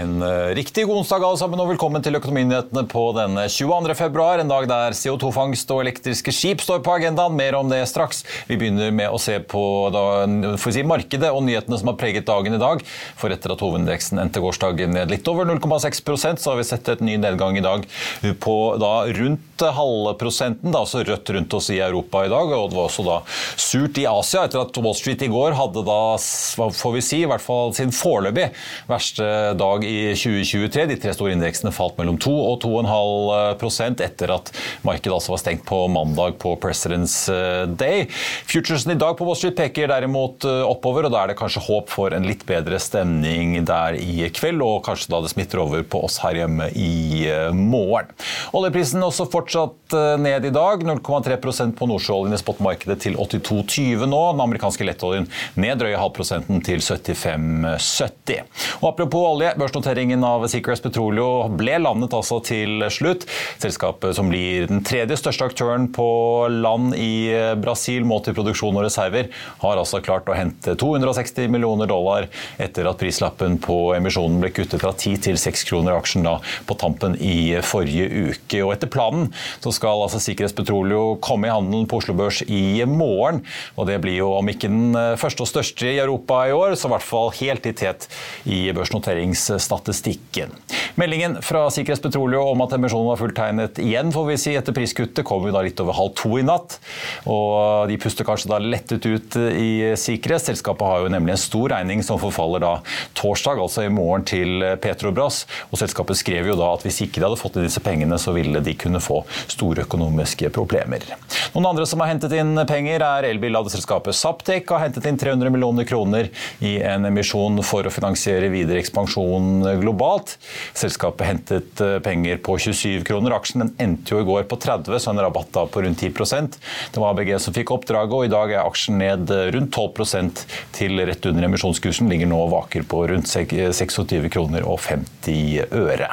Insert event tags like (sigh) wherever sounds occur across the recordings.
En uh, riktig god onsdag alle sammen, og velkommen til Økonominyhetene på denne 22. februar. En dag der CO2-fangst og elektriske skip står på agendaen. Mer om det straks. Vi begynner med å se på da, si, markedet og nyhetene som har preget dagen i dag. For etter at hovedindeksen endte gårsdagen ned litt over 0,6% så har vi sett et ny nedgang i dag på da, rundt halve prosenten. Da, altså rødt rundt oss i Europa i dag. Og det var også da surt i Asia etter at Wall Street i går hadde da, får vi si, i hvert fall sin foreløpig verste dag dag i 2023. De tre store indeksene falt mellom 2 og 2,5% etter at markedet altså var stengt på mandag på President's eh, Day. Futuresen i dag på Wall Street peker derimot eh, oppover, og da er det kanskje håp for en litt bedre stemning der i kveld, og kanskje da det smitter over på oss her hjemme i eh, morgen. Oljeprisen også fortsatt ned i dag, 0,3% på nordsjøoljen i spotmarkedet til 82,20 nå. Den amerikanske lettoljen ned drøye halvprosenten til 75,70. Og apropos olje, Børsnoteringen av Secrets Petroleo ble landet altså til slutt. Selskapet som blir den tredje største aktøren på land i Brasil målt i produksjon og reserver, har altså klart å hente 260 millioner dollar etter at prislappen på emisjonen ble kuttet fra 10 til 6 kroner aksjen da på tampen i forrige uke. Og etter planen så skal altså Secrets Petroleo komme i handelen på Oslo Børs i morgen. Og det blir jo om ikke den første og største i Europa i år, så i hvert fall helt i tet i børsnoterings statistikken. Meldingen fra Sikkerhets Petroleum om at emisjonen var fulltegnet igjen får vi si, etter priskuttet, kom jo da litt over halv to i natt. og De puster kanskje da lettet ut i Sikkerhet. Selskapet har jo nemlig en stor regning som forfaller da torsdag, altså i morgen, til Petrobras. og Selskapet skrev jo da at hvis ikke de hadde fått inn disse pengene, så ville de kunne få store økonomiske problemer. Noen andre som har hentet inn penger, er elbilladeselskapet Saptek. Har hentet inn 300 millioner kroner i en emisjon for å finansiere videre ekspansjon globalt. Selskapet hentet eh, penger på 27 kroner. Aksjen den endte jo i går på 30, så en rabatt da på rundt 10% Det var ABG som fikk oppdraget, og i dag er aksjen ned eh, rundt 12% til rett under emisjonskursen. Ligger nå og vaker på rundt 26 kroner og 50 øre.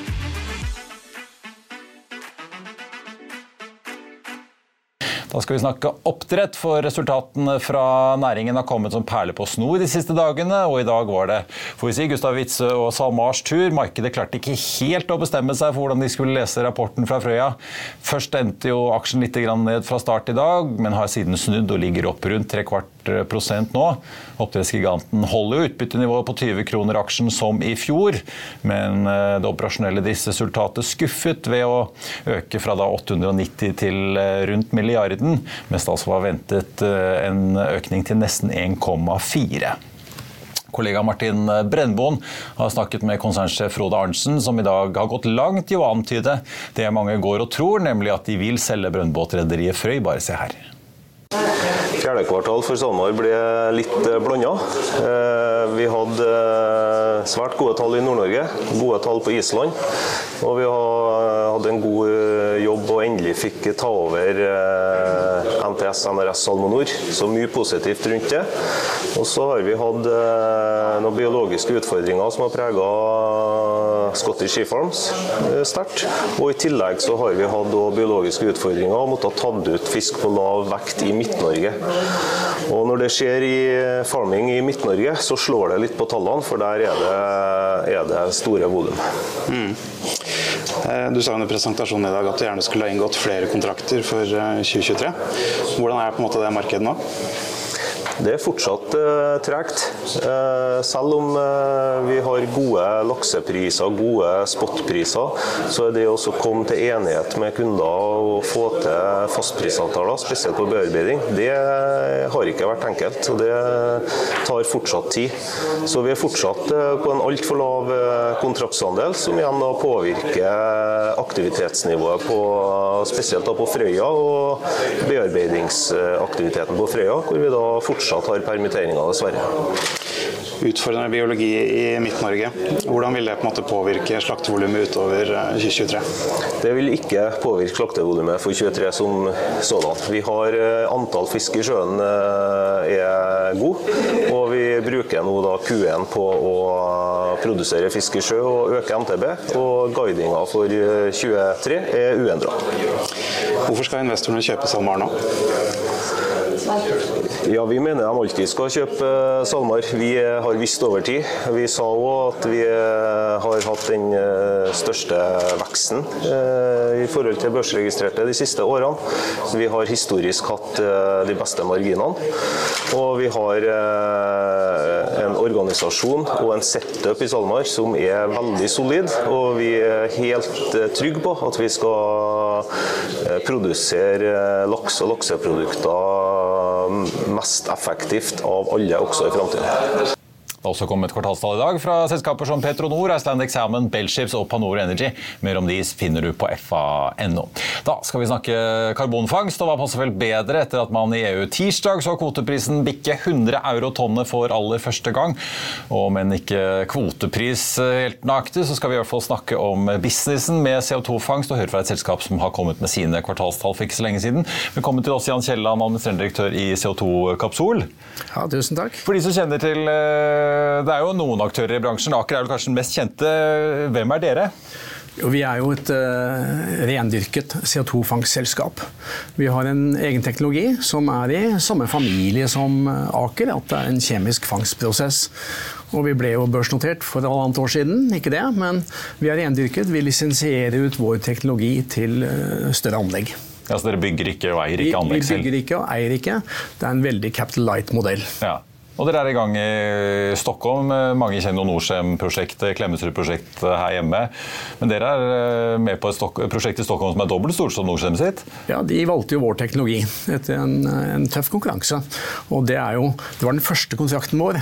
Da skal vi snakke oppdrett, for resultatene fra næringen har kommet som perler på snor de siste dagene. Og i dag var det får vi si, Gustav Witzøe og SalMars tur. Markedet klarte ikke helt å bestemme seg for hvordan de skulle lese rapporten fra Frøya. Først endte jo aksjen litt ned fra start i dag, men har siden snudd og ligger opp rundt tre kvart nå. Oppdrettsgiganten holder utbyttenivået på 20 kroner aksjen som i fjor, men eh, det operasjonelle driftsresultatet skuffet ved å øke fra da 890 til eh, rundt milliarden, mens det altså var ventet eh, en økning til nesten 1,4. Kollega Martin Brennboen har snakket med konsernsjef Frode Arntzen, som i dag har gått langt i å antyde det mange går og tror, nemlig at de vil selge brønnbåtrederiet Frøy. Bare se her. Fjerde kvartal for SalMar ble litt eh, blanda. Eh, vi hadde eh, svært gode tall i Nord-Norge, gode tall på Island. Og vi hadde en god jobb og endelig fikk ta over NTS NRS SalmoNor. Så mye positivt rundt det. Og så har vi hatt noen biologiske utfordringer som har prega Scottish Sea Farms sterkt. Og i tillegg så har vi hatt biologiske utfordringer og måttet tatt ut fisk på lav vekt i Midt-Norge. Og Når det skjer i farming i Midt-Norge, så slår det litt på tallene, for der er det, er det store volum. Mm. Eh, du sa under presentasjonen i dag at du gjerne skulle ha inngått flere kontrakter for 2023. Eh, Hvordan er en måte det markedet nå? Det er fortsatt eh, tregt. Eh, selv om eh, vi har gode laksepriser, gode spotpriser, så er det å komme til enighet med kunder og få til fastprisavtaler, spesielt på bearbeiding, det har ikke vært enkelt. og Det tar fortsatt tid. Så vi er fortsatt på en altfor lav kontraktsandel, som igjen da påvirker aktivitetsnivået på, spesielt da på Frøya og bearbeidingsaktiviteten på Frøya, hvor vi da fortsatt fortsatt har permitteringer, dessverre. Utfordrende biologi i Midt-Norge. Hvordan vil det på en måte påvirke slaktevolumet utover 2023? Eh, det vil ikke påvirke slaktevolumet for 2023 som sådan. Vi har eh, Antall fisk i sjøen eh, er god, og vi bruker nå da Q1 på å produsere fisk i sjø og øke MTB. Og guidinga for 2023 er uendra. Hvorfor skal investorene kjøpe SalMar nå? Ja, Vi mener de alltid skal kjøpe eh, SalMar. Vi har visst over tid. Vi sa òg at vi eh, har hatt den eh, største veksten i forhold til børsregistrerte de siste årene. Vi har historisk hatt de beste marginene. Og vi har en organisasjon og en setup i SalMar som er veldig solid. Og vi er helt trygge på at vi skal produsere laks og lakseprodukter mest effektivt av alle også i framtiden. Det har også kommet kvartalstall i dag fra selskaper som Petronor, Icelandic Salmon, Bellships og Panor Energy. Mer om de finner du på fa.no. Da skal vi snakke karbonfangst, og hva passer vel bedre etter at man i EU tirsdag så kvoteprisen bikke 100 euro tonnet for aller første gang. Og men ikke kvotepris helt nøyaktig, så skal vi i hvert fall snakke om businessen med CO2-fangst og høre fra et selskap som har kommet med sine kvartalstall for ikke så lenge siden. Velkommen til oss, Jan Kielland, administrerende direktør i CO2 Kapsol. Ja, tusen takk. For de som kjenner til Eh, det er jo noen aktører i bransjen. Aker er vel kanskje den mest kjente. Hvem er dere? Vi er jo et uh, rendyrket CO2-fangstselskap. Vi har en egen teknologi som er i samme familie som Aker. At det er en kjemisk fangstprosess. Og vi ble jo børsnotert for halvannet år siden, ikke det, men vi er rendyrket. Vi lisensierer ut vår teknologi til uh, større anlegg. Ja, så dere bygger ikke og eier ikke anlegg selv? Vi bygger ikke og eier ikke. Det er en veldig capital light-modell. Ja. Og dere er i gang i Stockholm. Mange kjenner Norcem-prosjektet, Klemetsrud-prosjektet her hjemme. Men dere er eh, med på et prosjekt i Stockholm som er dobbelt stort som Norcem sitt? Ja, de valgte jo vår teknologi etter en, en tøff konkurranse. Og det, jo, det, var den første kontrakten vår.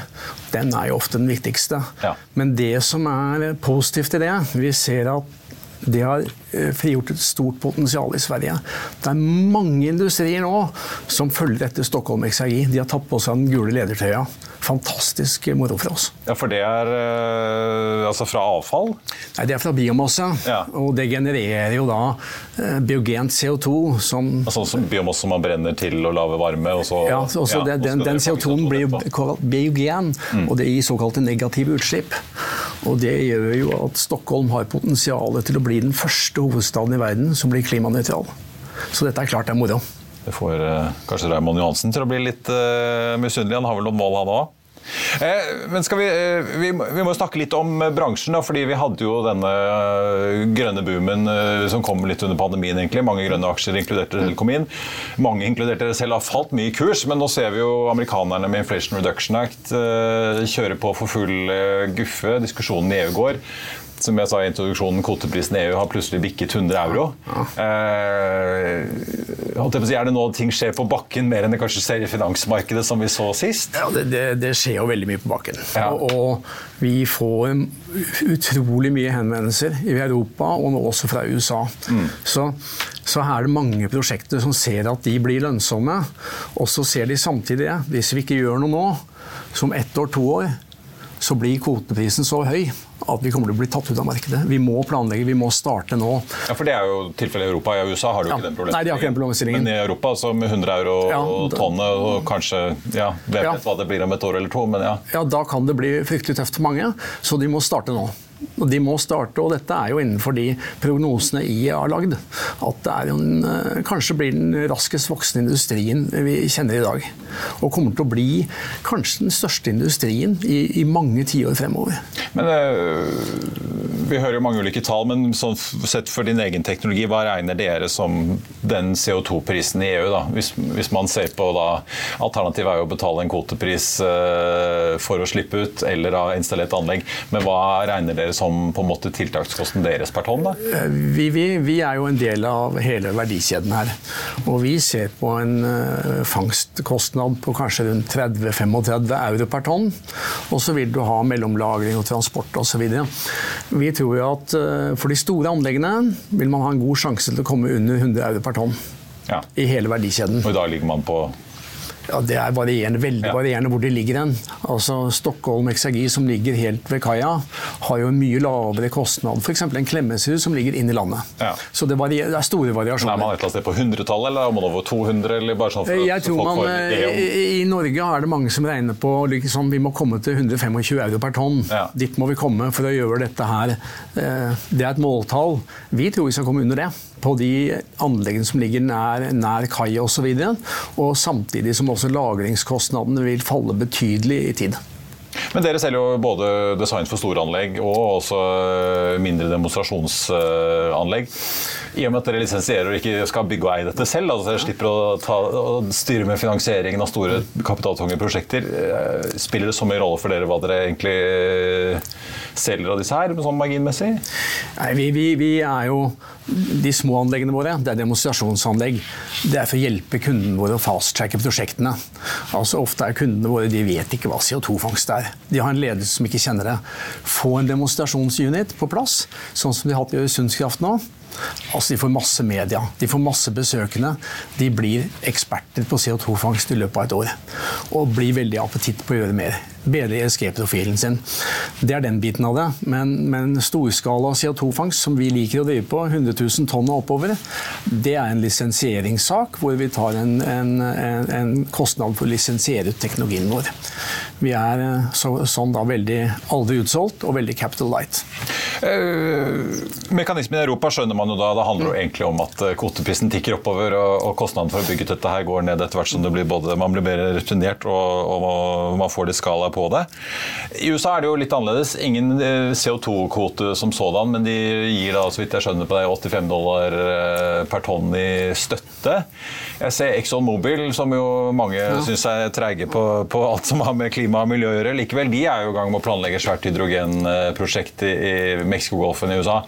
Den er jo ofte den viktigste. Ja. Men det som er positivt i det, vi ser at det har eh, frigjort et stort potensial i Sverige. Det er mange industrier nå som følger etter Stockholm XRG. De har tatt på seg den gule ledertrøya. Fantastisk moro for oss. Ja, For det er uh, altså fra avfall? Nei, Det er fra biomasse. Ja. Og det genererer jo da uh, biogent CO2 som Altså som biomasse som man brenner til å lage varme? Og så, ja, også ja, det, den, den CO2-en blir jo kalt biogen, mm. og det gir såkalte negative utslipp. Og det gjør jo at Stockholm har potensial til å bli den første hovedstaden i verden som blir klimanøytral. Så dette er klart det er moro. Det får uh, kanskje Raymond Johansen til å bli litt uh, misunnelig. Han har vel noen mål, han òg? Men skal vi, vi, vi må snakke litt om bransjen, fordi vi hadde jo denne grønne boomen som kom litt under pandemien. egentlig. Mange grønne aksjer, inkludert inn. Mange, inkludert dere selv, har falt mye i kurs, men nå ser vi jo amerikanerne med Inflation Reduction Act kjøre på for full guffe. Diskusjonen i EU går som jeg sa i introduksjonen, kvoteprisen i EU har plutselig bikket 100 euro. Eh, er det nå ting skjer på bakken mer enn det kanskje ser i finansmarkedet, som vi så sist? Ja, Det, det, det skjer jo veldig mye på bakken. Ja. Og, og, vi får utrolig mye henvendelser i Europa, og nå også fra USA. Mm. Så, så er det mange prosjekter som ser at de blir lønnsomme, og så ser de samtidig det. Hvis vi ikke gjør noe nå, som ett år, to år, så blir kvoteprisen så høy at vi kommer til å bli tatt ut av markedet. Vi må planlegge, vi må starte nå. Ja, For det er jo tilfellet i Europa. I USA har du ikke den problemet? Nei, de har ikke den problemstillingen. Men i Europa så med 100 euro ja, tonnet og kanskje ja, Hvem vet hva det blir om et år eller to, men ja. Ja, da kan det bli fryktelig tøft for mange, så de må starte nå. Og de må starte, og dette er jo innenfor de prognosene IE har lagd. At det en, eh, kanskje blir den raskest voksende industrien vi kjenner i dag. Og kommer til å bli kanskje den største industrien i, i mange tiår fremover. Men øh vi hører jo mange ulike tall, men sånn sett for din egen teknologi, hva regner dere som den CO2-prisen i EU? da? Hvis, hvis, man ser på da, Alternativet er jo å betale en kvotepris uh, for å slippe ut, eller ha installert anlegg. Men hva regner dere som på en måte tiltakskosten deres per tonn? da? Eh, vi, vi, vi er jo en del av hele verdikjeden her. Og vi ser på en uh, fangstkostnad på kanskje rundt 30-35 euro per tonn. Og så vil du ha mellomlagring og transport osv. Vi tror jo at uh, for de store anleggene vil man ha en god sjanse til å komme under 100 euro per tonn. Ja. I hele verdikjeden. Og i dag ligger man på ja, Det er varierende, veldig varierende hvor de ligger hen. Altså, Stockholm Exergi, som ligger helt ved kaia, har jo en mye lavere kostnad. F.eks. en Klemetsrud som ligger inn i landet. Ja. Så det, varier, det, er store variasjoner. er man et eller annet sted på 100-tallet, eller er man over 200? eller bare sånn for, Jeg tror man, i, I Norge er det mange som regner på liksom, vi må komme til 125 euro per tonn. Ja. Dit må vi komme for å gjøre dette her. Eh, det er et måltall. Vi tror vi skal komme under det på de anleggene som ligger nær, nær kai osv. Og, så og samtidig som også lagringskostnadene vil falle betydelig i tid. Men dere selger jo både design for store anlegg og også mindre demonstrasjonsanlegg. I og med at dere lisensierer og ikke skal bygge og eie dette selv, altså dere slipper å, ta, å styre med finansieringen av store kapitaltunge prosjekter, eh, spiller det så mye rolle for dere hva dere egentlig selger av disse her, sånn marginmessig? Nei, vi, vi, vi, er jo De små anleggene våre det er demonstrasjonsanlegg. Det er for å hjelpe kundene våre å fast-tracke prosjektene. Altså Ofte er kundene våre de vet ikke hva CO2-fangst er. De har en ledelse som ikke kjenner det. Få en demonstrasjonsunit på plass, sånn som de har hatt i Øresundskraft nå. Altså, De får masse media, de får masse besøkende. De blir eksperter på CO2-fangst i løpet av et år. Og blir veldig appetitt på å gjøre mer bedre ESG-profilen sin. Det er den biten av det. Men, men storskala CO2-fangst, som vi liker å drive på, 100 000 tonn og oppover, det er en lisensieringssak hvor vi tar en, en, en, kostnad for å lisensiere ut teknologien vår. Vi er eh, så, sånn da veldig aldri utsolgt og veldig capital light. Eh, mekanismen i Europa skjønner man jo da. Det handler jo egentlig om at eh, kvoteprisen tikker oppover, og, og kostnaden for å bygge dette her går ned etter hvert som det blir både, man blir mer returnert og, og man får litt skala på det. I USA er det jo litt annerledes. Ingen eh, CO2-kvote som sådan, men de gir da, så vidt jeg skjønner på det, 85 dollar per tonn i støtte. Jeg ser Exxon Mobil, som jo mange ja. syns er treige på, på, alt som har med klima og miljø å gjøre. Likevel, de er jo i gang med å planlegge svært hydrogenprosjekt i Mexicogolfen i USA.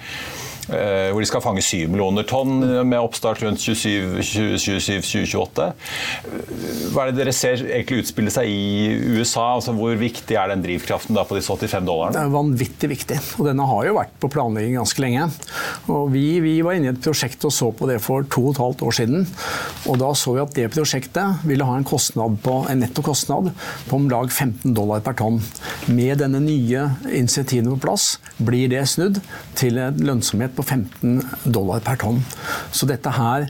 Eh, hvor de skal fange 7 millioner tonn med oppstart rundt 2027-2028. Hva er det dere ser egentlig utspille seg i USA? Altså, hvor viktig er den drivkraften på disse 85 dollarene? Det er vanvittig viktig, og denne har jo vært på planlegging ganske lenge. Vi, vi var inne i et prosjekt og så på det for to og et halvt år siden. Og da så vi at det prosjektet ville ha en, kostnad på, en netto kostnad på om lag 15 dollar per tonn. Med denne nye insentivene på plass blir det snudd til en lønnsomhet på på 15 dollar per tonn. Så dette her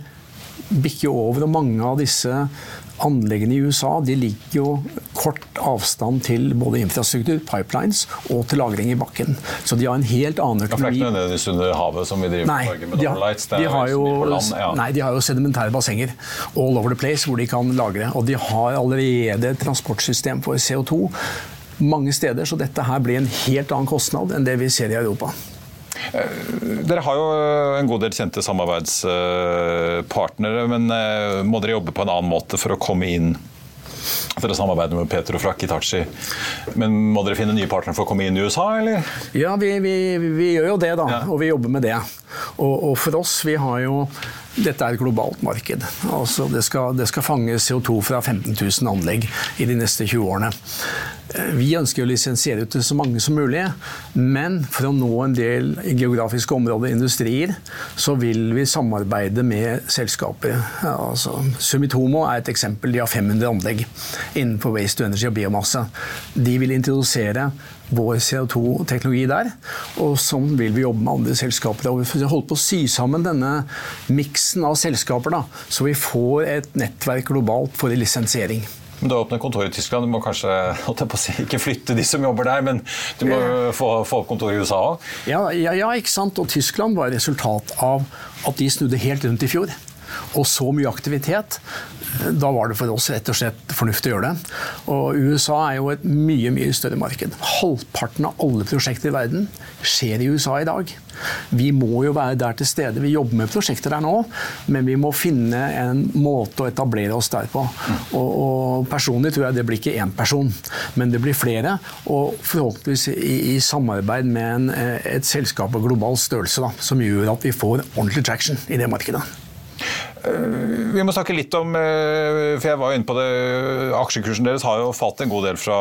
bikker over, og mange av disse anleggene i USA de ligger jo kort avstand til både infrastruktur, pipelines og til lagring i bakken. Så de har en helt annen økonomi. Ja, for det er ikke nødvendigvis under havet som vi driver nei, med de har, Lights, de land, ja. Nei, de har jo sedimentære bassenger all over the place hvor de kan lagre. Og de har allerede transportsystem for CO2 mange steder. Så dette her blir en helt annen kostnad enn det vi ser i Europa. Dere har jo en god del kjente samarbeidspartnere, men må dere jobbe på en annen måte for å komme inn? Dere samarbeider med Peter og Flak Itachi. Men må dere finne nye partnere for å komme inn i USA, eller? Ja, vi, vi, vi gjør jo det, da. Ja. Og vi jobber med det. Og, og, for oss, vi har jo dette er et globalt marked. Altså det, skal, det skal fange CO2 fra 15 000 anlegg i de neste 20 årene. Vi ønsker å lisensiere ut til så mange som mulig, men for å nå en del geografiske områder, industrier, så vil vi samarbeide med selskaper. Altså, Sumitomo er et eksempel. De har 500 anlegg innenfor waste to energy og biomasse. De vil introdusere vår CO2-teknologi der. Og sånn vil vi jobbe med andre selskaper. Og vi holder på å sy sammen denne miksen av selskaper, da, så vi får et nettverk globalt for lisensiering. Men Du har åpnet kontor i Tyskland. Du må kanskje si, ikke flytte de som jobber der, men du må få, få opp kontor i USA òg? Ja, ja, ja, ikke sant. Og Tyskland var resultat av at de snudde helt rundt i fjor. Og så mye aktivitet da var det for oss rett og slett fornuftig å gjøre det. Og USA er jo et mye mye større marked. Halvparten av alle prosjekter i verden skjer i USA i dag. Vi må jo være der til stede. Vi jobber med prosjekter der nå, men vi må finne en måte å etablere oss der på. Og, og personlig tror jeg det blir ikke én person, men det blir flere. Og forhåpentligvis i, i samarbeid med en, et selskap av global størrelse da, som gjør at vi får ordentlig traction i det markedet. Eh, vi må snakke litt om eh, For jeg var jo inne på det. Aksjekursen deres har jo falt en god del fra,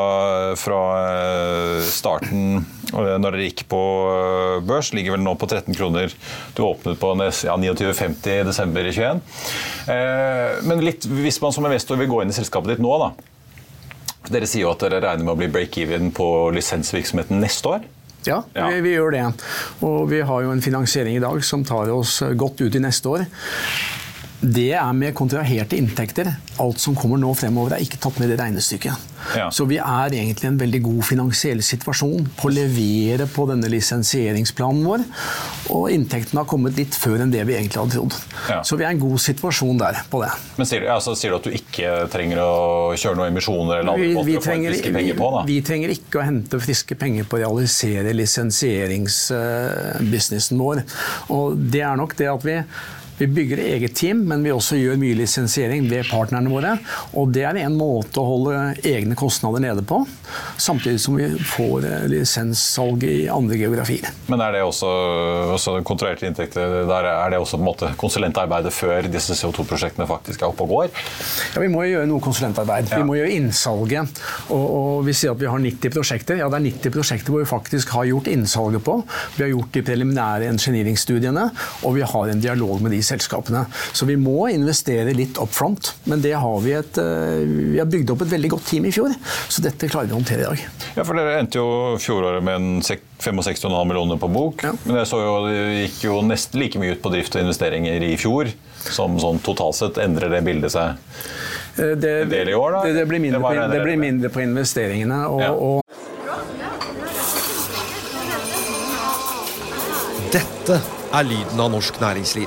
fra eh, starten når dere gikk på børs. Ligger vel nå på 13 kroner. Du åpnet på ja, 29,50 i desember 21. Men litt, hvis man som investor vil gå inn i selskapet ditt nå, da. Dere sier jo at dere regner med å bli break-even på lisensvirksomheten neste år. Ja, ja. Vi, vi, gjør det. Og vi har jo en finansiering i dag som tar oss godt ut i neste år. Det er med kontraherte inntekter. Alt som kommer nå fremover, er ikke tatt med i det regnestykket. Ja. Så vi er egentlig i en veldig god finansiell situasjon på å levere på denne lisensieringsplanen vår. Og inntektene har kommet litt før enn det vi egentlig hadde trodd. Ja. Så vi er i en god situasjon der på det. Men sier, altså, sier, du at du ikke trenger å kjøre noen emisjoner eller andre vi, måter å få friske penger på? Da? Vi trenger ikke å hente friske penger på å realisere lisensieringsbusinessen vår. Og det er nok det at vi vi bygger eget team, men vi også gjør mye lisensiering ved partnerne våre. Og det er en måte å holde egne kostnader nede på, samtidig som vi får eh, lisenssalg i andre geografier. Men er det også, også kontrollerte inntekter? Der er det også på en måte konsulentarbeidet før disse CO2-prosjektene faktisk er oppe og går? Ja, Vi må jo gjøre noe konsulentarbeid. Ja. Vi må gjøre innsalget. Og, og, vi sier at vi har 90 prosjekter. Ja, det er 90 prosjekter hvor vi faktisk har gjort innsalget på. Vi har gjort de preliminære engineeringstudiene, og vi har en dialog med de selskapene. Så vi må investere litt up front, men det har vi et eh, Vi har bygd opp et veldig godt team i fjor, så dette klarer vi å håndtere i dag. Ja, for Dere endte jo fjoråret med en 65,5 millioner på bok. Ja. Men jeg så jo, det gikk jo nesten like mye ut på drift og investeringer i fjor som sånn totalt sett. Endrer det bildet seg eh, det, en del i år, da? Det, det, blir, mindre på, det blir mindre på investeringene. og, ja. og Dette er lyden av norsk næringsliv.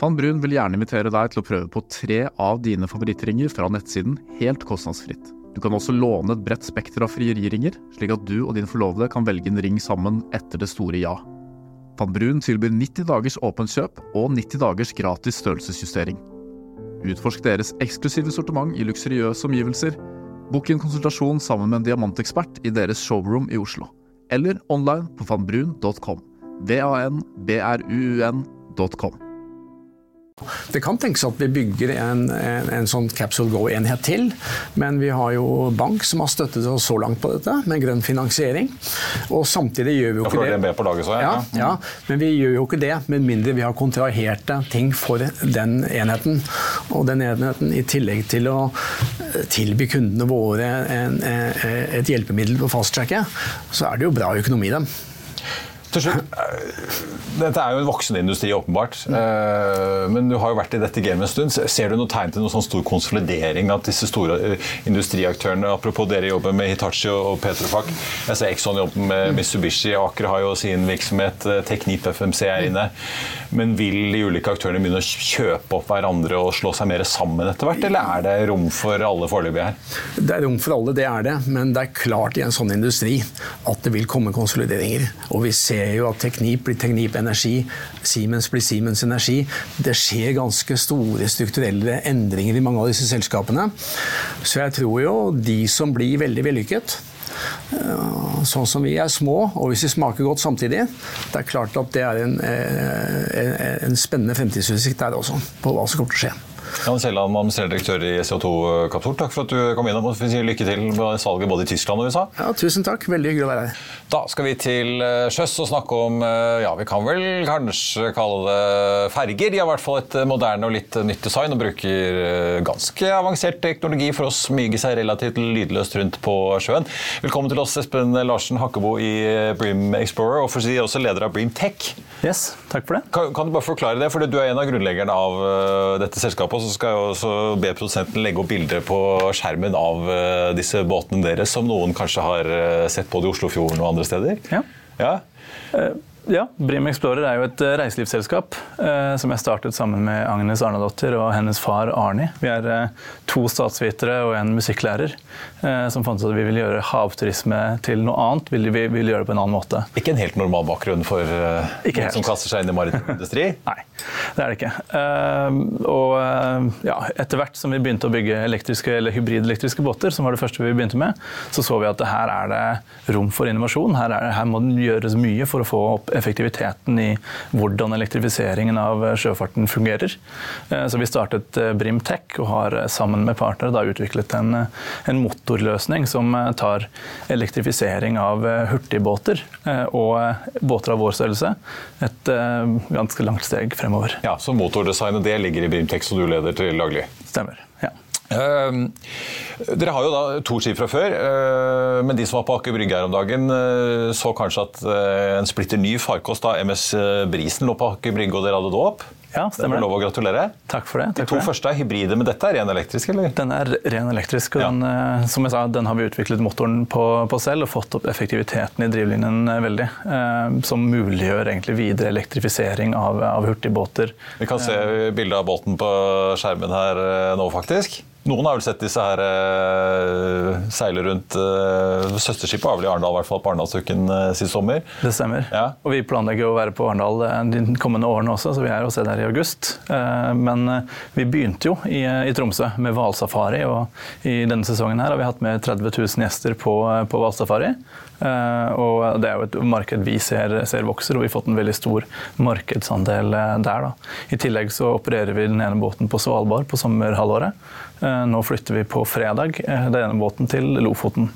Van Brun vil gjerne invitere deg til å prøve på tre av dine favorittringer fra nettsiden helt kostnadsfritt. Du kan også låne et bredt spekter av frieriringer, slik at du og din forlovede kan velge en ring sammen etter det store ja. Van Brun tilbyr 90 dagers åpent kjøp og 90 dagers gratis størrelsesjustering. Utforsk deres eksklusive sortiment i luksuriøse omgivelser. Bok en konsultasjon sammen med en diamantekspert i deres showroom i Oslo. Eller online på vanbrun.com. v Det kan tenkes at vi bygger en, en, en sånn Capsule Go-enhet til, men vi har jo bank som har støttet oss så langt på dette, med grønn finansiering. Og samtidig gjør vi jo ikke det. Laget, så, ja. Ja, ja, men vi gjør jo ikke det med mindre vi har kontraherte ting for den enheten. Og den enheten, i tillegg til å tilby kundene våre en, et hjelpemiddel på fasttracket, så er det jo bra økonomi i dem. Til slutt, eh, Dette er jo en voksende industri, åpenbart. Eh, men du har jo vært i dette gamet en stund. Ser du noe tegn til noen sånn stor konsolidering av disse store eh, industriaktørene? Apropos dere jobber med Hitachi og Petrofac. Jeg ser Exxon jobber med Mitsubishi. Aker har jo sin virksomhet. Teknip FMC er inne. Men vil de ulike aktørene begynne å kjøpe opp hverandre og slå seg mer sammen etter hvert, eller er det rom for alle foreløpig her? Det er rom for alle, det er det. Men det er klart i en sånn industri at det vil komme konsolideringer. Og vi ser jo at Teknip blir Teknip Energi, Siemens blir Siemens Energi. Det skjer ganske store strukturelle endringer i mange av disse selskapene. Så jeg tror jo de som blir veldig vellykket, sånn som vi er små, og hvis vi smaker godt samtidig, det er klart at det er en, eh, en, en spennende fremtidsutsikt der også, på hva som kommer til å skje. Jan Kielland, administrerende direktør i CO2 Kapsol, takk for at du kom innom og sier lykke til med salget både i Tyskland og USA. Ja, tusen takk. Veldig hyggelig å være her. Da skal vi til eh, sjøs og snakke om eh, ja, vi kan vel kanskje kalle det ferger. De har i hvert fall et moderne og litt nytt design og bruker eh, ganske avansert teknologi for å smyge seg relativt lydløst rundt på sjøen. Velkommen til oss, Espen Larsen Hakkebo i Bream Explorer, og for å si også leder av Bream Tech. Yes, takk for det. Kan, kan, du bare forklare det, for du er en av grunnleggerne av dette selskapet så skal jeg også be produsenten legge opp bilder på skjermen av uh, disse båtene deres, som noen kanskje har uh, sett både i Oslofjorden og andre steder. Ja. ja. Ja, Brim Explorer er jo et eh, reiselivsselskap eh, som jeg startet sammen med Agnes Arnadottir og hennes far Arni. Vi er eh, to statsvitere og en musikklærer eh, som fant ut at vi ville gjøre havturisme til noe annet. Vi ville vil gjøre det på en annen måte. Ikke en helt normal bakgrunn for uh, noen som kaster seg inn i maritim (laughs) industri? Nei, det er det ikke. Uh, og ja, etter hvert som vi begynte å bygge elektriske eller hybridelektriske båter, som var det første vi begynte med, så så vi at her er det rom for innovasjon. Her, det, her må det gjøres mye for å få opp effektiviteten i hvordan elektrifiseringen av sjøfarten fungerer. Eh, så vi startet eh, Brimtech og har eh, sammen med partnere da utviklet en, en motorløsning som tar elektrifisering av hurtigbåter og båter av vår størrelse et ganske langt steg fremover. Ja, Så motordesignet det ligger i Brimtech, som du leder til daglig? Stemmer. Uh, dere har jo da to skip fra før, uh, men de som var på Aker Brygge her om dagen, uh, så kanskje at en splitter ny farkost, da, MS Brisen, lå på Aker Brygge, og dere hadde det opp? Ja, stemmer det. Lov å gratulere. Takk for det. Takk de to første er hybride, men dette er ren elektrisk? eller? Den er ren elektrisk. og ja. den, som jeg sa, den har vi utviklet motoren på, på, selv og fått opp effektiviteten i drivlinjen veldig. som muliggjør egentlig videre elektrifisering av, av hurtigbåter. Vi kan se bilde av båten på skjermen her nå, faktisk. Noen har vel sett disse her uh, seile rundt uh, Søsterskipet var vel i Arendal, i hvert fall på Arendalsuken uh, sist sommer. Det stemmer. Ja. Og vi planlegger å være på Arendal de kommende årene også, så vi er å se der i august. Men vi begynte jo i, i Tromsø med hvalsafari, og i denne sesongen her har vi hatt med 30 000 gjester på, på hvalsafari. Og det er jo et marked vi ser, ser, vokser, og vi har fått en veldig stor markedsandel der. Da. I tillegg så opererer vi den ene båten på Svalbard på sommerhalvåret. Uh, nå flytter vi på fredag denne den ene båten til Lofoten.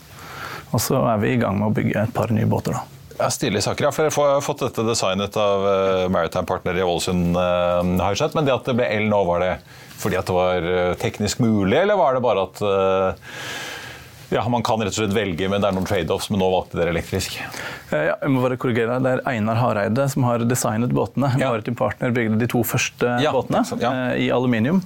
Og så er vi i gang med å bygge et par nye båter. da. Ja, Stilige saker. Ja, for Jeg har fått dette designet av Maritime Partner i Ålesund, har sett. Men det at det ble el nå, var det fordi at det var teknisk mulig, eller var det bare at ja, Man kan rett og slett velge, men det er noen trade-offs. Men nå valgte dere elektrisk. Eh, ja, jeg må bare korrigere. Det er Einar Hareide som har designet båtene. Ja. Maritim Partner bygde de to første ja, båtene ja. Eh, i aluminium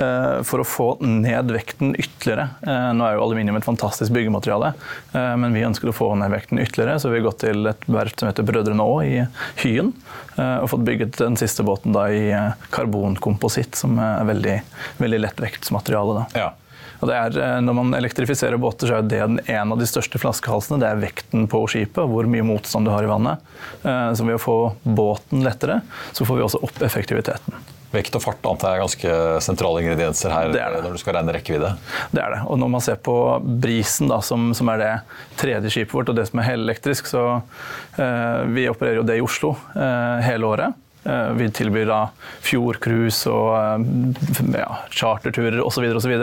eh, for å få ned vekten ytterligere. Nå er jo aluminium et fantastisk byggemateriale, men vi ønsker å få ned vekten ytterligere, så vi har gått til et verft som heter Brødrene Aa i Hyen og fått bygget den siste båten da i karbonkompositt, som er veldig, veldig lettvektsmateriale. Da. Ja. Og det er, eh, når man elektrifiserer båter, så er det en av de største flaskehalsene. Det er vekten på skipet, hvor mye motstand du har i vannet. Eh, så ved å få båten lettere, så får vi også opp effektiviteten. Vekt og fart antar jeg er ganske sentrale ingredienser her det det. når du skal regne rekkevidde? Det er det. Og når man ser på Brisen, da, som, som, er det tredje skipet vårt, og det som er helelektrisk, så eh, vi opererer jo det i Oslo eh, hele året. Vi tilbyr da fjordcruise og ja, charterturer osv. osv.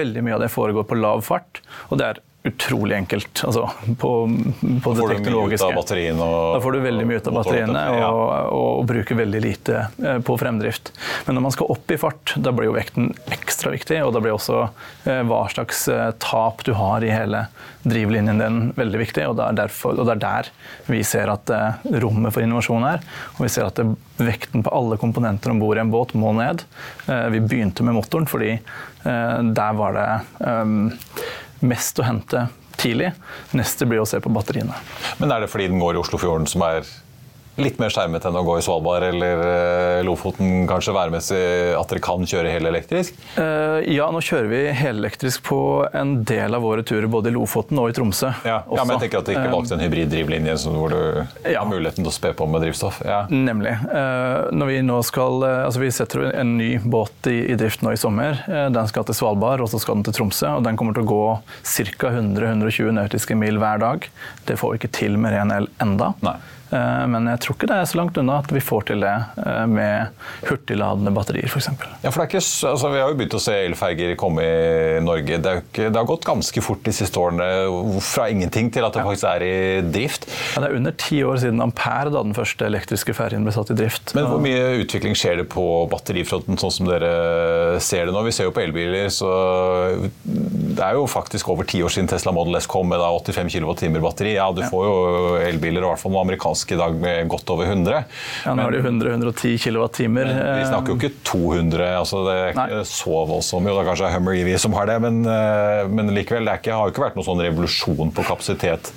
Veldig mye av det foregår på lav fart. og det er utrolig enkelt. Altså, på, på av batteriene? da får du veldig mye ut av batteriene og, og, bruker veldig lite eh, på fremdrift. Men når man skal opp i fart, da blir jo vekten ekstra viktig. Og da blir også eh, hva slags eh, tap du har i hele drivlinjen din veldig viktig. Og det er, derfor, og det er der vi ser at rommet for innovasjon er. Og vi ser at det, vekten på alle komponenter om bord i en båt må ned. Vi begynte med motoren fordi der var det mest å hente tidlig. Neste blir å se på batteriene. Men er det fordi den går i Oslofjorden som er litt mer skjermet enn å gå i Svalbard eller uh, Lofoten, kanskje værmessig, at dere kan kjøre helelektrisk? Uh, ja, nå kjører vi helelektrisk på en del av våre turer både i Lofoten og i Tromsø. Ja, ja men jeg tenker at dere ikke valgte en hybriddrivlinje hvor du ja. har muligheten til å spe på med drivstoff. Ja. Nemlig. Uh, når vi nå skal, altså vi setter en ny båt i, i drift nå i sommer. den skal til Svalbard, og så skal den til Tromsø. og Den kommer til å gå ca. 100-120 nautiske mil hver dag. Det får vi ikke til med ren el enda. Nei. Eh, men jeg tror ikke det er så langt unna at vi får til det eh, med hurtigladende batterier f.eks. Ja, for altså, vi har jo begynt å se elferger komme i Norge. Det, ikke, det, har gått ganske fort de siste årene, fra ingenting til at det ja. faktisk er i drift. Ja, det er under ti år siden Ampere da den første elektriske ferjen ble satt i drift. Men hvor mye utvikling skjer det på batterifronten, sånn som dere ser det nå? Vi ser jo på elbiler, så det er jo faktisk over ti år siden Tesla Model S kom med da 85 kWt batteri. Ja, du får jo elbiler, i hvert fall noen amerikanske amerikansk i dag med godt over 100. Ja, nå er det 100-110 kWt. Vi snakker jo ikke 200, altså det er ikke så voldsomt. Jo, det er kanskje Hummer EV som har det, men, eh, men likevel. Det ikke, har jo ikke vært noen sånn revolusjon på kapasitet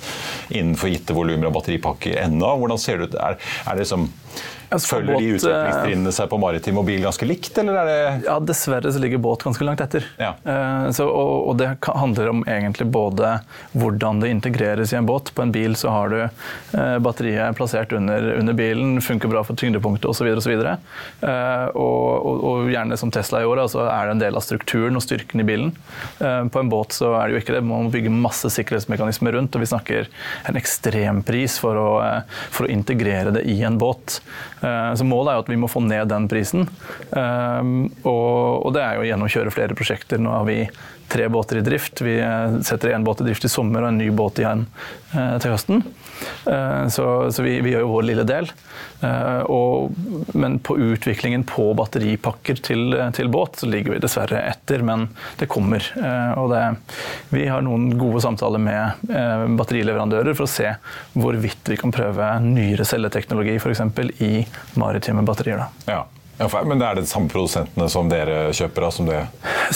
innenfor gitte volumer av batteripakker ennå. Hvordan ser det ut? Er, er det liksom Følger de utviklingstrinnene seg på maritim og bil ganske likt, eller er det Ja, dessverre så ligger båt ganske langt etter. Ja. Uh, så, og, og, det handler om egentlig både hvordan det integreres i en båt. På en bil så har du uh, batteriet plassert under, under, bilen, funker bra for tyngdepunktet osv. osv. Og, og, og gjerne som Tesla gjorde, så er det en del av strukturen og styrken i bilen. På en båt så er det jo ikke det. Man må bygge masse sikkerhetsmekanismer rundt, og vi snakker en ekstrempris for å, for å integrere det i en båt. Eh, så Målet er jo at vi må få ned den prisen. Eh, og det er jo gjennom å kjøre flere prosjekter. Nå har vi tre båter i drift. Vi eh, setter én båt i drift i sommer og en ny båt igjen til høsten. Så, så vi, vi, gjør jo vår lille del. Og, men på utviklingen på batteripakker til, til, båt så ligger vi dessverre etter, men det kommer. Og det, vi har noen gode samtaler med batterileverandører for å se hvorvidt vi kan prøve nyere celleteknologi f.eks. i maritime batterier. Da. Ja. Ja, men er det de samme produsentene som dere kjøper? Som det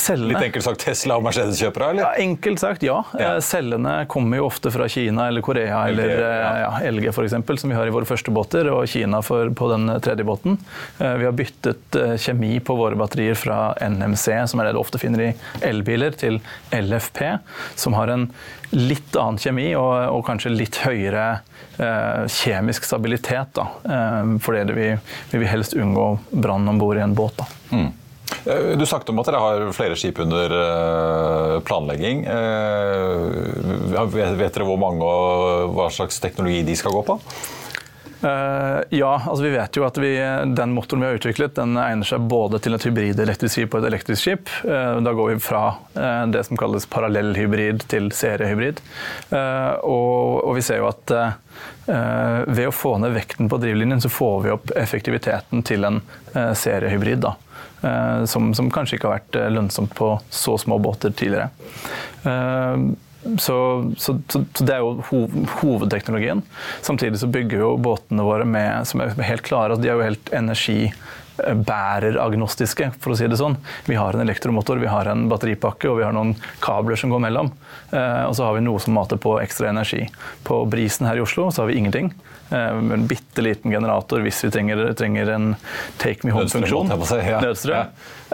Cellene. Litt enkelt sagt Tesla og Mercedes kjøper? Eller? Ja, enkelt sagt, ja. ja. Eh, cellene kommer jo ofte fra Kina eller Korea eller LG, ja. LG f.eks., som vi har i våre første båter, og Kina for, på den tredje båten. Eh, vi har byttet kjemi på våre batterier fra NMC, som er det du ofte finner i elbiler, til LFP, som har en litt annen kjemi og, og kanskje litt høyere eh, kjemisk stabilitet. Eh, fordi vi, vi, vil helst unngå brann om bord i en båt. Mm. Eh, du snakket om at dere har flere skip under eh, planlegging. Eh, vet dere hvor mange og hva slags teknologi de skal gå på? Uh, ja, altså vi vet jo at vi, den motoren vi har utviklet, den egner seg både til et hybridelektrisk skip og et elektrisk skip. Uh, da går vi fra uh, det som kalles parallellhybrid til seriehybrid. Og, og, vi ser jo at ved å få ned vekten på drivlinjen, så får vi opp effektiviteten til en seriehybrid. da. Som, som, kanskje ikke har vært lønnsomt på så små båter tidligere. Så, så, så, det er jo hovedteknologien. Samtidig så bygger jo båtene våre med, som er helt klare, de er jo helt energibæreragnostiske, for å si det sånn. Vi har en elektromotor, vi har en batteripakke og vi har noen kabler som går mellom. Eh, og så har vi noe som mater på ekstra energi. På brisen her i Oslo så har vi ingenting. Eh, en bitte liten generator hvis vi trenger, trenger en take me home-funksjon. Nødstrøm. Ja.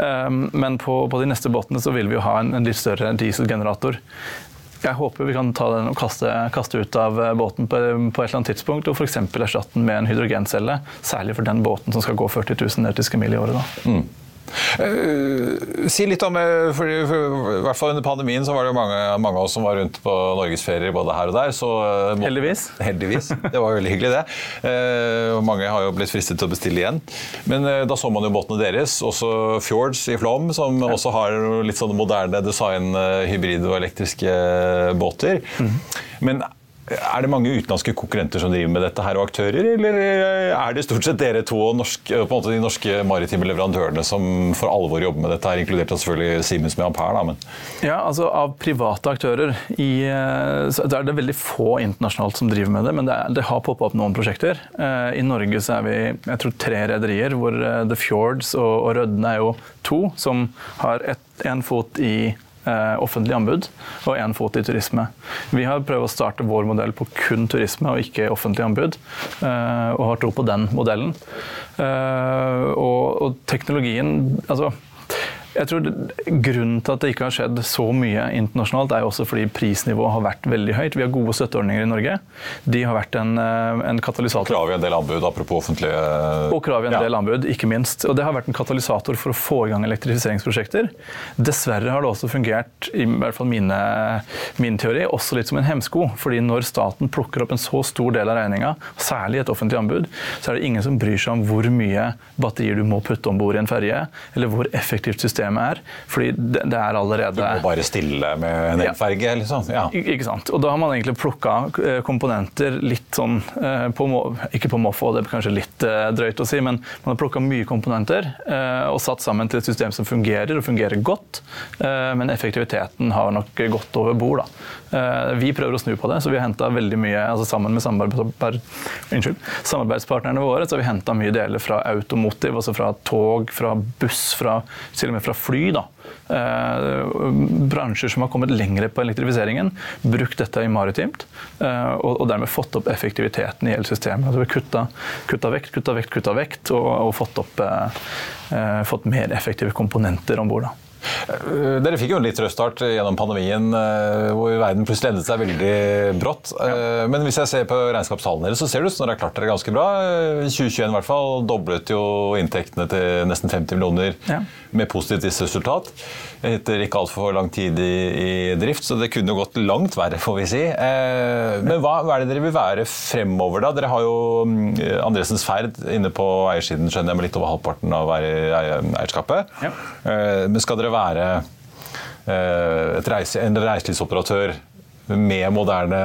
Eh, men på, på, de neste båtene så vil vi jo ha en, en litt større dieselgenerator. Jeg håper vi kan ta den og kaste, kaste ut av eh, båten på, på, et eller annet tidspunkt, og f.eks. erstatte den med en hydrogencelle. Særlig for den båten som skal gå 40 000 nautiske mil i året. Mm. Uh, si litt om uh, for, I hvert fall under pandemien så var det mange, mange av oss som var rundt på norgesferier både her og der. Så, uh, heldigvis. Heldigvis. Det var veldig hyggelig, det. mange har jo blitt fristet til å bestille igjen. Men da så man jo båtene deres, også Fjords i Flåm, som ja. også har litt sånne moderne design, hybrid og elektriske båter. Mm. Men er det mange utenlandske konkurrenter som driver med dette her, og aktører, eller er det stort sett dere to og norsk, måte de norske maritime leverandørene som for alvor jobber med dette, her, inkludert selvfølgelig Siemens med Ampere? Da, men. Ja, altså Av private aktører i, så er det veldig få internasjonalt som driver med det, men det, er, det har poppa opp noen prosjekter. Eh, I Norge så er vi jeg tror, tre rederier, hvor eh, The Fjords og, og Rødne er jo to, som har en fot i Eh, offentlig anbud og én fot i turisme. Vi har prøvd å starte vår modell på kun turisme og ikke offentlig anbud, eh, og har tro på den modellen. Og, og, teknologien altså jeg tror Grunnen til at det ikke har skjedd så mye internasjonalt, er jo også fordi prisnivået har vært veldig høyt. Vi har gode støtteordninger i Norge. De har vært en, eh, en katalysator. Krav i en del anbud, apropos offentlige Og krav i en ja. del anbud, ikke minst. Og det har vært en katalysator for å få i gang elektrifiseringsprosjekter. Dessverre har det også fungert, i hvert fall mine, min teori, også litt som en hemsko. fordi når staten plukker opp en så stor del av regninga, særlig et offentlig anbud, så er det ingen som bryr seg om hvor mye batterier du må putte om bord i en ferje, eller hvor effektivt systemet systemet er. Fordi det, det er allerede Du må bare stille med en elferge, ja. liksom? Ja. Ikke sant. Og da har man egentlig plukka eh, komponenter litt sånn eh, på Ikke på måfå, det er kanskje litt eh, drøyt å si, men man har plukka mye komponenter og satt sammen til et system som fungerer, og fungerer godt. Men effektiviteten har nok gått over bord. Da. Vi prøver å snu på det, så vi har henta veldig mye altså sammen med samarbeidspartnerne våre så har vi henta mye deler fra automotiv, altså fra tog, fra buss, fra, til og med fra fly. da. Eh, bransjer som har kommet lengre på elektrifiseringen, brukt dette i maritimt, eh, og, dermed fått opp effektiviteten i hele systemet. Altså kutta, kutta vekt, kutta vekt, kutta vekt, og, og fått, opp, eh, fått mer effektive komponenter om bord. Dere fikk jo en litt rød start gjennom pandemien, hvor verden plutselig endret seg veldig brått. Ja. Men hvis jeg ser på regnskapstallene deres, så ser det ut som dere har klart dere ganske bra. 2021 i hvert fall doblet jo inntektene til nesten 50 millioner ja. Med positivt resultat. Etter ikke altfor lang tid i, i, drift, så det kunne gått langt verre, får vi si. Men hva, hva er det dere vil være fremover, da? Dere har jo mm, Andresens Ferd inne på eiersiden, skjønner jeg, med litt over halvparten av eierskapet. Ja. Men skal dere være eh, reise, en reiselivsoperatør med moderne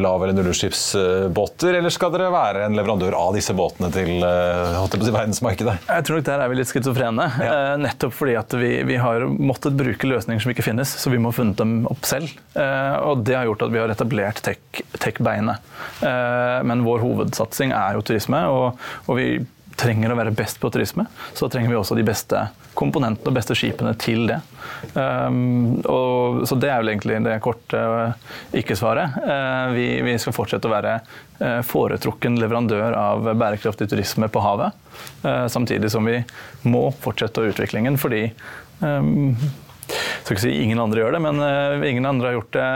lav- eller nullutslippsbåter, eller skal dere være en leverandør av disse båtene til eh, verdensmarkedet? Jeg tror nok der er vi litt schizofrene. Ja. Eh, nettopp fordi at vi, vi, har måttet bruke løsninger som ikke finnes, så vi må ha funnet dem opp selv. Og det har gjort at vi har etablert tech-beinet. Men vår hovedsatsing er jo turisme, og, og vi trenger å være best på turisme, så trenger vi også de beste komponentene og beste skipene til det. Um, og, så det er vel egentlig det korte uh, ikke-svaret. Uh, vi, vi, skal fortsette å være uh, foretrukken leverandør av bærekraftig turisme på havet. Uh, samtidig som vi må fortsette utviklingen fordi um, skal ikke si ingen andre gjør det, men ingen andre har gjort det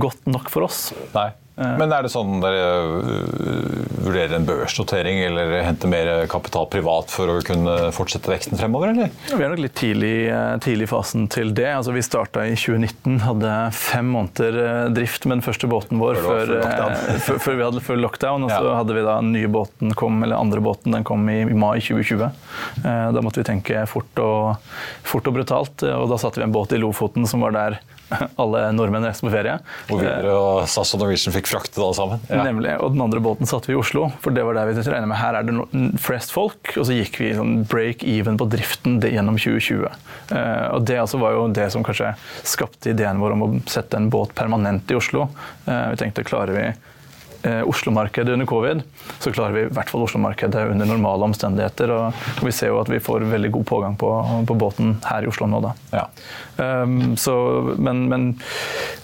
godt nok for oss. Nei. Eh. Men er det sånn dere øh, vurderer en børsnotering eller henter mer kapital privat for å kunne fortsette veksten fremover, eller? Vi er nok litt tidlig, eh, i fasen til det. Altså, vi starta i 2019, hadde fem måneder eh, drift med den første båten vår før, (laughs) før, før vi hadde full lockdown. Og så ja. hadde vi da nye båten kom, eller andre båten den kom i, i mai 2020. Da måtte vi tenke fort og, fort og brutalt, og da satte vi en båt i Lofoten som var der (laughs) alle nordmenn reiste på ferie. Og Widerøe og SAS og Norwegian fikk fraktet alle sammen. Ja. Nemlig. Og den andre båten satte vi i Oslo, for det var der vi regnet med her er det flest folk. Og så gikk vi sånn break even på driften gjennom 2020. Eh, og det altså var jo det som kanskje skapte ideen vår om å sette en båt permanent i Oslo. Eh, vi tenkte klarer vi eh, Oslo-markedet under covid, så klarer vi i hvert fall Oslo-markedet under normale omstendigheter. Og vi ser jo at vi får veldig god pågang på, på båten her i Oslo nå, da. Ja. Um, så, men, men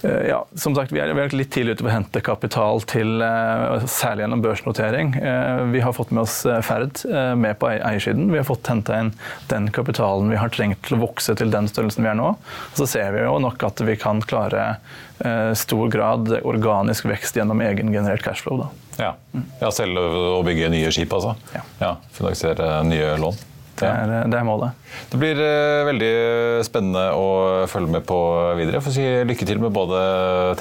uh, ja, som sagt, vi er, vi er, litt tidlig ute på å hente kapital til uh, særlig gjennom børsnotering. Uh, vi har fått med oss Ferd med på eiersiden. Vi har fått henta inn den kapitalen vi har trengt til å vokse til den størrelsen vi er nå. Så ser vi jo nok at vi kan klare stor grad organisk vekst gjennom egengenerert cashflow. Da. Ja. ja, selv å bygge nye skip, altså? Ja. ja finansiere nye lån? Det er, det er, målet. Det blir uh, veldig spennende å følge med på videre. For å si lykke til med både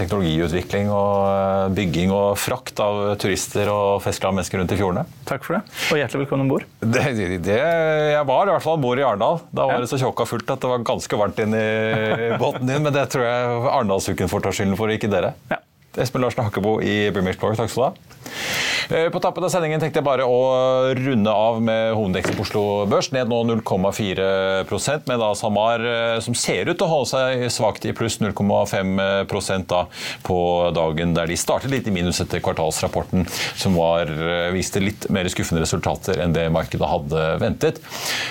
teknologiutvikling og uh, bygging og frakt av turister og festglade mennesker rundt i fjordene. Takk for det, og hjertelig velkommen om bord. Jeg var i hvert fall om bord i Arendal. Da var det så tjåka fullt at det var ganske varmt inn i båten din. Men det tror jeg Arendalsuken får ta skylden for, ikke dere. Ja. Espen Larsen Hakkebo i Blog, takk skal du ha. Eh, på tappen av sendingen tenkte jeg bare å runde av med hovedindeksen på Oslo Børs. Ned nå 0,4% med da SalMar eh, som ser ut til å holde seg svakt i pluss 0,5 da på dagen der de startet litt i minus etter kvartalsrapporten, som var, eh, viste litt mer skuffende resultater enn det markedet hadde ventet.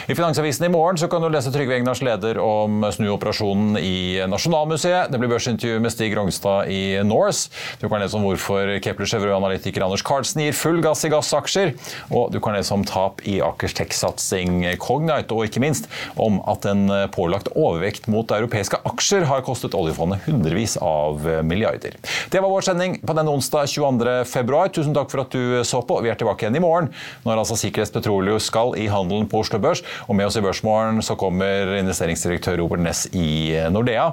I Finansavisen i morgen så kan du lese Trygve Egnars leder om snuoperasjonen i Nasjonalmuseet. Det blir børsintervju med Stig Rognstad i Norse. Du kan lese om hvorfor Kepler Chevrolet-analytiker Anders Carlsen gir full gass i gassaksjer. Og du kan lese om tap i Akers tech-satsing Cognite, og ikke minst om at en pålagt overvekt mot europeiske aksjer har kostet oljefondet hundrevis av milliarder. Det var vår sending på denne onsdag 22. februar. Tusen takk for at du så på. Vi er tilbake igjen i morgen, når altså Sikkerhets Petroleum skal i handelen på Oslo Børs. Og med oss i Børsmorgen så kommer investeringsdirektør Robert Ness i Nordea.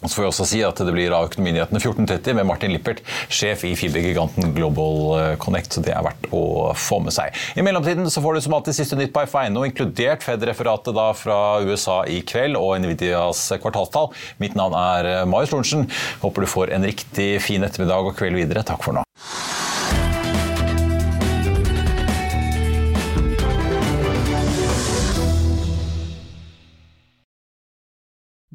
Og så får vi også si at Det blir av Økonominyhetene 14.30 med Martin Lippert, sjef i fibergiganten Global eh, Connect. så Det er verdt å få med seg. I mellomtiden så får du som alltid siste nytt på F1, inkludert Fed-referatet fra USA i kveld og Nvidias kvartalstall. Mitt navn er eh, Marius Lorentzen. Håper du får en riktig fin ettermiddag og kveld videre. Takk for nå.